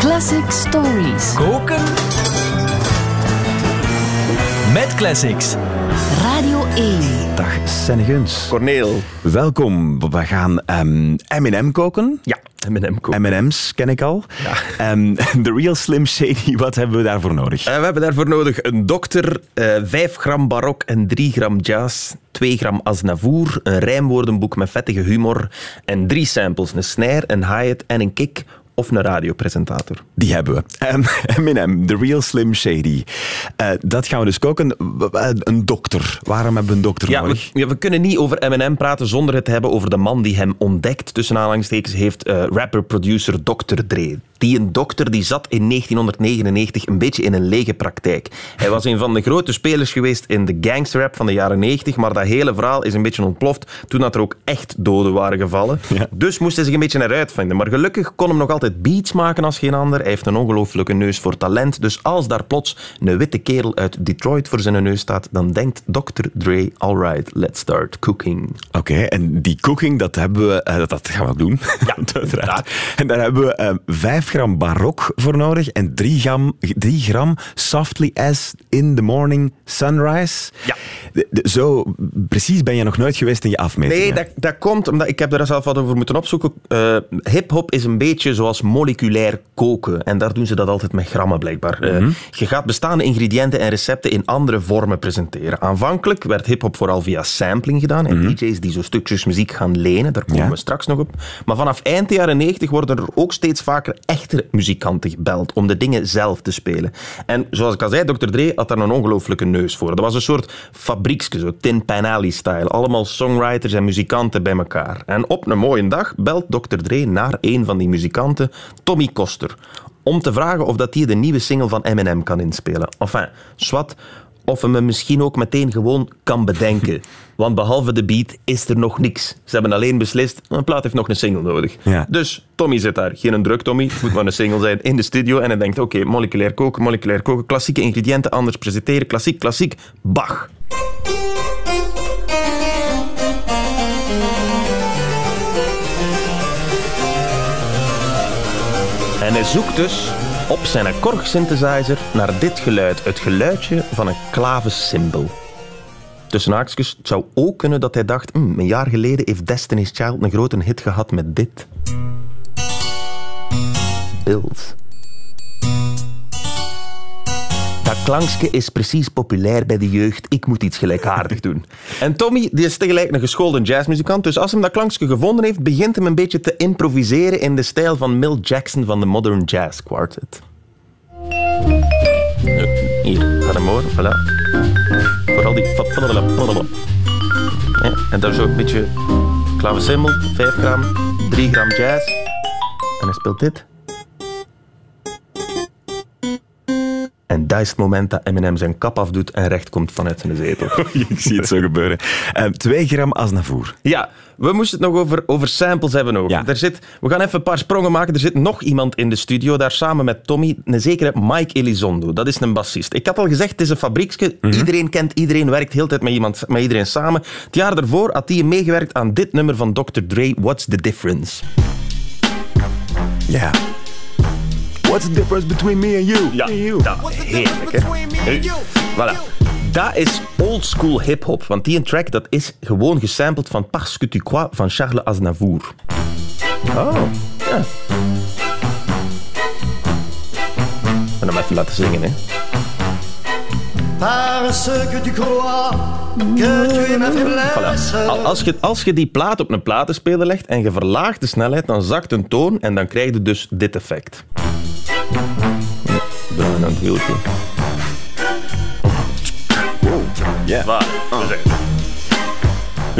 Classic Stories. Koken met classics. Radio 1. Dag Senneguns. Corneel. Welkom. We gaan ehm, M&M koken. Ja, M&M koken. M&M's ken ik al. Ehm, De Real Slim Shady, wat hebben we daarvoor nodig? Eh, we hebben daarvoor nodig een dokter, eh 5 gram barok en 3 gram jazz, 2 gram Aznavour, een rijmwoordenboek met vettige humor en drie samples, een snare, een hi-hat en een kick of een radiopresentator. Die hebben we. Ehm, M&M, The Real Slim Shady. Eh, dat gaan we dus koken. W- Een dokter. Waarom hebben we een dokter Ja we, nodig? ja, we kunnen niet over M&M praten zonder het te hebben over de man die hem ontdekt, tussen aanhalingstekens, heeft eh, rapper-producer Dr. Dre. Die een dokter die zat in 1999 een beetje in een lege praktijk. Hij was een van de grote spelers geweest in de gangsterrap van de jaren 90, maar dat hele verhaal is een beetje ontploft toen dat er ook echt doden waren gevallen. Ja. Dus moest hij zich een beetje naar uitvinden. Maar gelukkig kon hem nog altijd beats maken als geen ander. Hij heeft een ongelooflijke neus voor talent. Dus als daar plots een witte kerel uit Detroit voor zijn neus staat, dan denkt Dr. Dre, alright, let's start cooking. Oké, en die cooking, dat, hebben we, eh, dat gaan we doen. Ja, uiteraard. En daar hebben we eh, 5 gram barok voor nodig en 3 gram, 3 gram softly as in the morning sunrise. Ja. De- de- zo precies ben je nog nooit geweest in je afmetingen. Nee, dat, dat komt omdat ik heb er zelf wat over moeten opzoeken. Eh Hip-hop is een beetje zoals moleculair koken. En daar doen ze dat altijd met grammen blijkbaar. Eh, je gaat bestaande ingrediënten en recepten in andere vormen presenteren. Aanvankelijk werd hip-hop vooral via sampling gedaan. En DJ's die zo stukjes muziek gaan lenen, daar komen Ja. we straks nog op. Maar vanaf eind de jaren 90 worden er ook steeds vaker muzikanten gebeld om de dingen zelf te spelen. En zoals ik al zei, Dr. Dre had daar een ongelooflijke neus voor. Dat was een soort fabriekske, zo Tin Pan Alley-style. Allemaal songwriters en muzikanten bij elkaar. En op een mooie dag belt Dr. Dre naar een van die muzikanten, Tommy Koster, om te vragen of dat hij de nieuwe single van Eminem kan inspelen. Enfin, swat, of hem misschien ook meteen gewoon kan bedenken. Want behalve de beat is er nog niks. Ze hebben alleen beslist, een plaat heeft nog een single nodig. Ja. Dus Tommy zit daar. Geen druk, Tommy. Het moet maar een single zijn in de studio. En hij denkt, oké, moleculair koken, moleculair koken. Klassieke ingrediënten anders presenteren. Klassiek, klassiek. Bach. En hij zoekt dus op zijn Korg synthesizer naar dit geluid. Het geluidje van een klavensymbol. Tussen haakjes, het zou ook kunnen dat hij dacht... "Hmm, een jaar geleden heeft Destiny's Child een grote hit gehad met dit. Bills. Dat klankje is precies populair bij de jeugd. Ik moet iets gelijkaardig doen. En Tommy die is tegelijk een geschoolde jazzmuzikant. Dus als hij dat klankje gevonden heeft, begint hem een beetje te improviseren in de stijl van Mill Jackson van de Modern Jazz Quartet. Eh, Hier, ga hem horen. Voilà. Vooral die... En dan zo een beetje klavecimbal, 5 gram, 3 gram jazz. En hij speelt dit. En dat is het moment dat Eminem zijn kap afdoet en recht komt vanuit zijn zetel. Ik zie het zo gebeuren. Ehm 2 gram Aznavour. Ja, we moesten het nog over, over samples hebben ook. Ja. Er zit, we gaan even een paar sprongen maken. Er zit nog iemand in de studio, daar samen met Tommy, een zekere Mike Elizondo. Dat is een bassist. Ik had al gezegd, het is een fabriekske. Iedereen kent iedereen, werkt heel de tijd met, iemand, met iedereen samen. Het jaar daarvoor had hij meegewerkt aan dit nummer van Dr. Dre, What's the Difference? Ja. What's the difference between me and you? Ja, dat heerlijk, hè? Nu, Voilà. Dat is oldschool hip-hop, want die track dat is gewoon gesampled van Parce que tu crois van Charles Aznavour. Oh, ja. En hem even laten zingen, hè? Parce que tu crois que tu es ma faiblesse. Voilà. Al- Als je, als je die plaat op een platenspeler legt en je verlaagt de snelheid, dan zakt een toon en dan krijg je dus dit effect. Ja, Draaien aan het wieltje. Ja.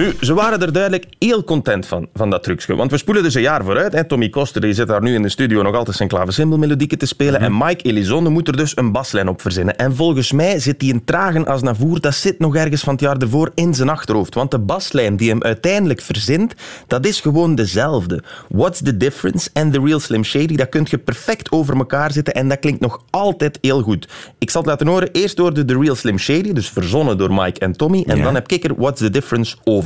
Nu, ze waren er duidelijk heel content van, van dat trucje. Want we spoelen dus een jaar vooruit. Hè. Tommy Koster die zit daar nu in de studio nog altijd zijn klaversymbolmelodieken te spelen. En Mike Elizondo moet er dus een baslijn op verzinnen. En volgens mij zit die een tragen als Navour, dat zit nog ergens van het jaar ervoor in zijn achterhoofd. Want de baslijn die hem uiteindelijk verzint, dat is gewoon dezelfde. What's the difference? En The Real Slim Shady, dat kun je perfect over elkaar zetten en dat klinkt nog altijd heel goed. Ik zal het laten horen. Eerst door de The Real Slim Shady, dus verzonnen door Mike en Tommy. En dan heb ik er What's the difference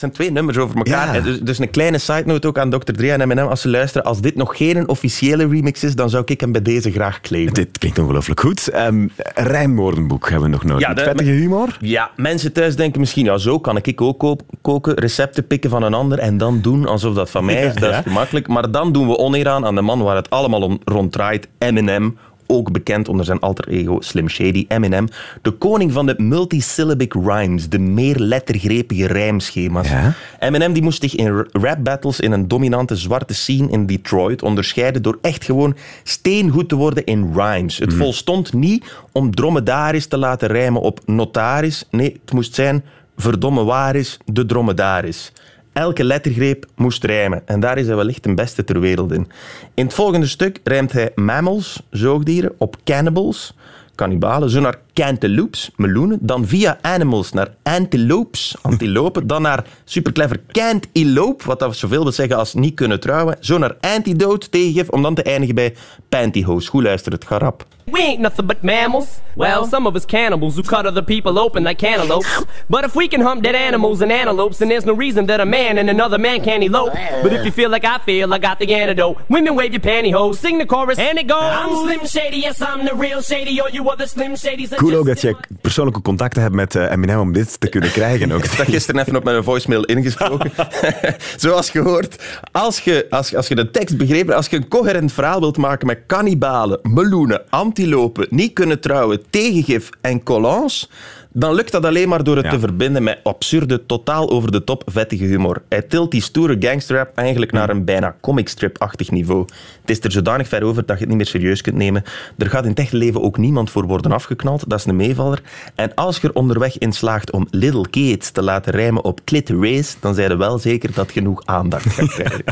zijn twee nummers over elkaar. Ja. Dus, dus een kleine side note ook aan Dr. Dre en Eminem. Als ze luisteren, als dit nog geen officiële remix is, dan zou ik hem bij deze graag claimen. Dit klinkt ongelooflijk goed. Ehm rijmwoordenboek hebben we nog nodig. Ja, de- vettige humor. Ja, mensen thuis denken misschien, ja, zo kan ik ook ko- koken, recepten pikken van een ander en dan doen alsof dat van mij is. Dat is gemakkelijk. Maar dan doen we oneer aan aan de man waar het allemaal om rond draait, Eminem. Ook bekend onder zijn alter ego Slim Shady, Eminem. De koning van de multisyllabic rhymes, de meer lettergrepige rijmschema's. Ja. Eminem die moest zich in rap battles in een dominante zwarte scene in Detroit onderscheiden door echt gewoon steengoed te worden in rhymes. Het volstond niet om dromedaris te laten rijmen op notaris. Nee, het moest zijn verdomme waar is de dromedaris. Elke lettergreep moest rijmen en daar is hij wellicht de beste ter wereld in. In het volgende stuk rijmt hij mammals, zoogdieren, op cannibals, kannibalen, zo naar cantaloupes, meloenen, dan via animals naar antelopes, antilopen, dan naar superclever can't-elope, wat dat zoveel wil zeggen als niet kunnen trouwen, zo naar antidote, tegengif, om dan te eindigen bij pantyhose. Goed luister, het garap. We ain't nothing but mammals. Well, some of us cannibals who cut other people open like cantaloupes. But if we can hump dead animals and antelopes, then there's no reason that a man and another man can't elope. But if you feel like I feel, I got the antidote. Women wave your pantyhose, sing the chorus, and it goes. I'm Slim Shady, yes, I'm the real Shady. All you other Slim Shadys Cool ook dat je persoonlijke contacten hebt met eh, Eminem om dit te kunnen krijgen. Ook. Ik heb dat gisteren even op mijn voicemail ingesproken. Zoals gehoord, als je, als, als je de tekst begrepen als je een coherent verhaal wilt maken met kannibalen, meloenen, antilopen, niet kunnen trouwen, tegengif en collants, dan lukt dat alleen maar door het Ja. te verbinden met absurde, totaal over de top vettige humor. Hij tilt die stoere gangsterrap eigenlijk naar een bijna comicstrip-achtig niveau. Het is er zodanig ver over dat je het niet meer serieus kunt nemen. Er gaat in het echte leven ook niemand voor worden afgeknald, dat is een meevaller. En als je er onderweg in slaagt om Little Kids te laten rijmen op Clit Race, dan zijn je wel zeker dat genoeg aandacht gaat krijgen.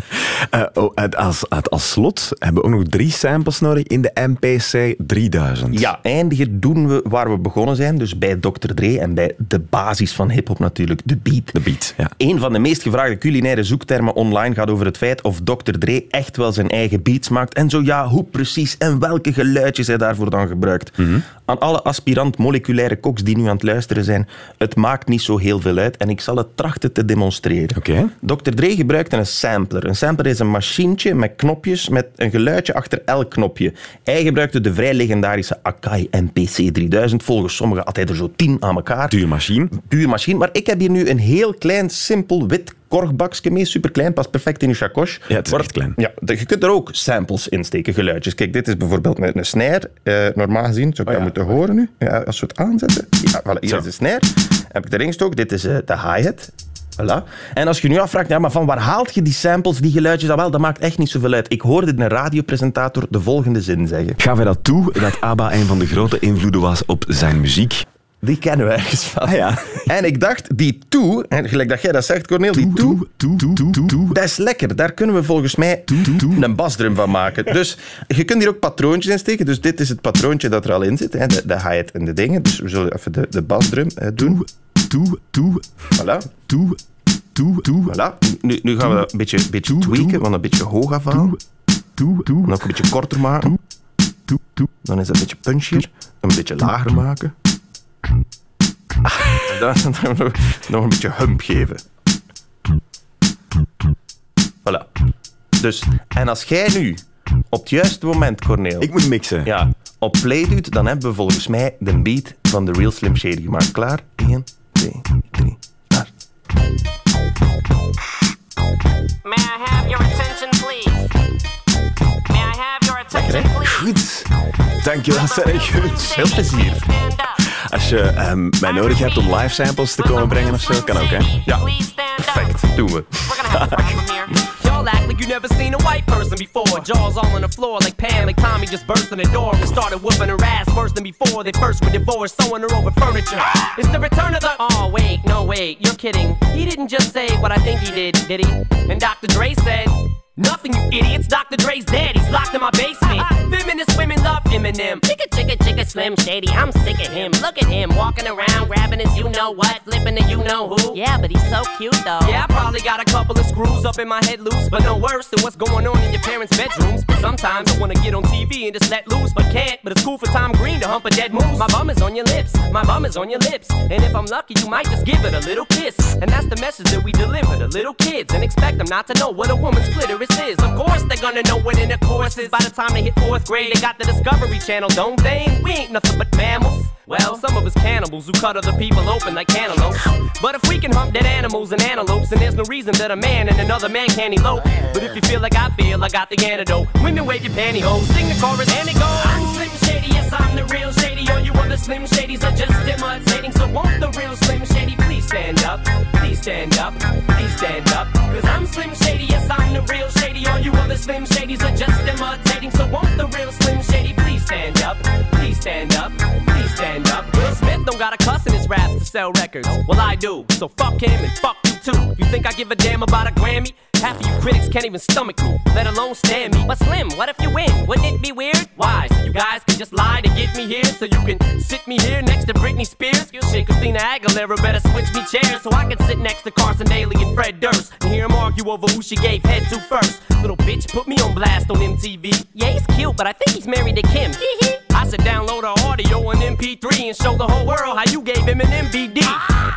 Eh, oh, als, als slot hebben we ook nog drie samples nodig in de MPC 3000. Ja, eindigen doen we waar we begonnen zijn, dus bij Dr. Dre en bij de basis van hip-hop natuurlijk, de beat. De beat, ja. Een van de meest gevraagde culinaire zoektermen online gaat over het feit of Dr. Dre echt wel zijn eigen beats maakt. En zo ja, hoe precies en welke geluidjes hij daarvoor dan gebruikt. Mhm. Aan alle aspirant moleculaire koks die nu aan het luisteren zijn, het maakt niet zo heel veel uit en ik zal het trachten te demonstreren. Oké. Dr. Dre gebruikte een sampler. Een sampler is een machientje met knopjes met een geluidje achter elk knopje. Hij gebruikte de vrij legendarische Akai MPC 3000. Volgens sommigen had hij er zo tien aan elkaar. Duur machine. Puur machine. Maar ik heb hier nu een heel klein, simpel wit korkbakje mee. Superklein, past perfect in je chacoche. Ja, het is echt klein. Ja, de- je kunt er ook samples in steken, geluidjes. Kijk, dit is bijvoorbeeld een, een snare. Eh, normaal gezien zou ik dat moeten horen nu. Ja, als we het aanzetten. Ja, voilà, hier Zo. is de snare. Heb ik erin gestoken. Dit is eh, de hi-hat. Voilà. En als je nu afvraagt, ja, maar van waar haalt je die samples, die geluidjes? Dat, wel, dat maakt echt niet zoveel uit. Ik hoorde een radiopresentator de volgende zin zeggen. Gaf hij dat toe dat ABBA een van de grote invloeden was op zijn muziek? Die kennen we ergens van. Ah, ja. En ik dacht, die toe, en gelijk dat jij dat zegt, Cornel, die toe, toe, toe, toe, toe. dat is lekker. Daar kunnen we volgens mij een basdrum van maken. Dus je kunt hier ook patroontjes in steken. Dus dit is het patroontje dat er al in zit. Hè, de, de hi-hat en de dingen. Dus we zullen even de, de basdrum eh, doen. Toe, toe, Voilà. toe, toe, toe, voilà. Nu, nu gaan we dat een beetje, beetje tweaken, want een beetje hoog afhalen. toe, toe, Dan ook een beetje korter maken. toe, toe. Dan is dat een beetje punchier. Een beetje lager maken. Dan nog, nog een beetje hump geven. Voilà. Dus, en als jij nu op het juiste moment, Corneel, Ik moet mixen. ja, op play doet, dan hebben we volgens mij de beat van de Real Slim Shady gemaakt. Klaar? 1, 2, 3, start. May I have your attention, please? May I have your attention, please? Goed. Dankjewel, Serge. Veel plezier. Stand up. Als je ehm, mij nodig hebt om live samples te komen brengen of zo, kan ook, hè? Ja, perfect. Doen we. We're gonna have a problem here. Y'all act like you never seen a white person before. Jaws all on the floor like Pam, like Tommy just burst in the door and started whooping her ass worse than before. They first were divorced, sewing her over furniture. It's the return of the. Oh, wait, no, wait, you're kidding. He didn't just say what I think he did, did he? And Dr. Dre said. Nothing, you idiots. Dr. Dre's dead. He's locked in my basement. Feminist women love Eminem. Chicka, chicka, chicka, Slim Shady. I'm sick of him. Look at him walking around, grabbing his you know what, flipping the you know who. Yeah, but he's so cute though. Yeah, I probably got a couple of screws up in my head loose, but no worse than what's going on in your parents' bedrooms. Sometimes I wanna get on TV and just let loose, but can't. But it's cool for Tom Green to hump a dead moose. My bum is on your lips, my bum is on your lips. And if I'm lucky, you might just give it a little kiss. And that's the message that we deliver to little kids and expect them not to know what a woman's clitoris is. Of course, they're gonna know what intercourse is. By the time they hit fourth grade, they got the Discovery Channel, don't they? We ain't nothing but mammals. Well, some of us cannibals who cut other people open like cantaloupes. But if we can hump dead animals and antelopes, then there's no reason that a man and another man can't elope. But if you feel like I feel, I got the antidote. Women wave your pantyhose, sing the chorus, and it goes. Shady, yes, I'm the real Shady. All you other Slim Shadys are just imitating. So won't the real Slim Shady please stand up? Please stand up, please stand up. Cause I'm Slim Shady, yes, I'm the real Shady. All you other Slim Shadys are just imitating. So won't the real Slim Shady please stand up? Please stand up, please stand up. Will Smith don't got a cuss in his raps to sell records. Well, I do. So fuck him and fuck you too. You think I give a damn about a Grammy? Half of you critics can't even stomach me, let alone stand me. But Slim, what if you win? Wouldn't it be weird? So you guys can just lie to get me here, so you can sit me here next to Britney Spears. Shit, Christina Aguilera better switch me chairs so I can sit next to Carson Daly and Fred Durst and hear them argue over who she gave head to first. Little bitch put me on blast on MTV. Yeah, he's cute, but I think he's married to Kim. Said download our audio on MP3 and show the whole world how you gave him an MVD.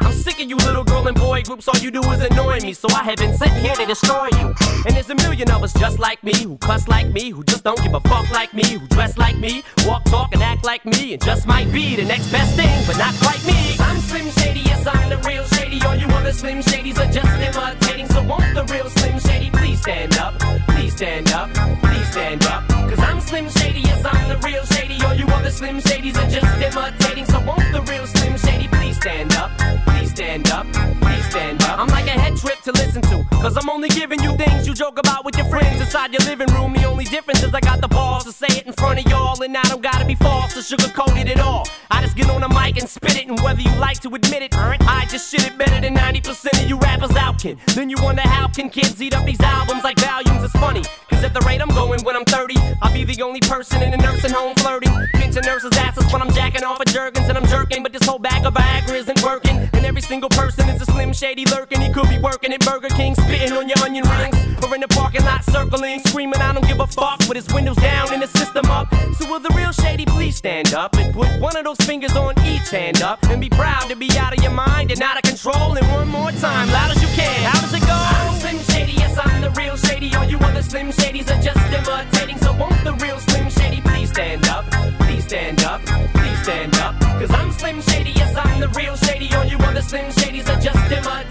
I'm sick of you little girl and boy groups, all you do is annoy me, so I have been sitting here to destroy you. And there's a million of us just like me, who cuss like me, who just don't give a fuck like me, who dress like me, walk, talk, and act like me, and just might be the next best thing, but not quite me. I'm Slim Shady, yes, I'm the real Shady. All you other Slim Shadys are just imitating, so won't the real Slim Shady please stand up? Please stand up, please stand up. Cause I'm Slim Shady, yes, I'm the real Shady. All you other Slim Shadys are just imitating, so won't the real Slim Shady please stand up? Please stand up, please stand up. I'm like a head trip to listen to, cause I'm only giving you things you joke about with your friends inside your living room. The only difference is I got the balls to say it in front of y'all, and I don't gotta be false or sugarcoat it at all. I just get on the mic and spit it, and whether you like to admit it, I just shit it better than 90% of you rappers out, kid. Then you wonder how can kids eat up these albums like volumes? It's funny, cause at the rate I'm going when I'm 30, I'll be the only person in a nursing home flirting. Pinching nurses' asses when I'm jacking off of Jergens and I'm jerking, but this whole bag of Viagra isn't working. And every single person is a slim shady lurking. He could be working at Burger King, spitting on your onion rings, or in the parking lot circling, screaming, I don't give a fuck, with his windows down in the will the real shady please stand up and put one of those fingers on each hand up and be proud to be out of your mind and out of control. And one more time, loud as you can. How does it go? I'm Slim Shady, yes, I'm the real shady. All you other Slim Shadys are just imitating. So won't the real Slim Shady please stand up? Please stand up, please stand up. Cause I'm Slim Shady, yes, I'm the real shady. All you other Slim Shadys are just imitating.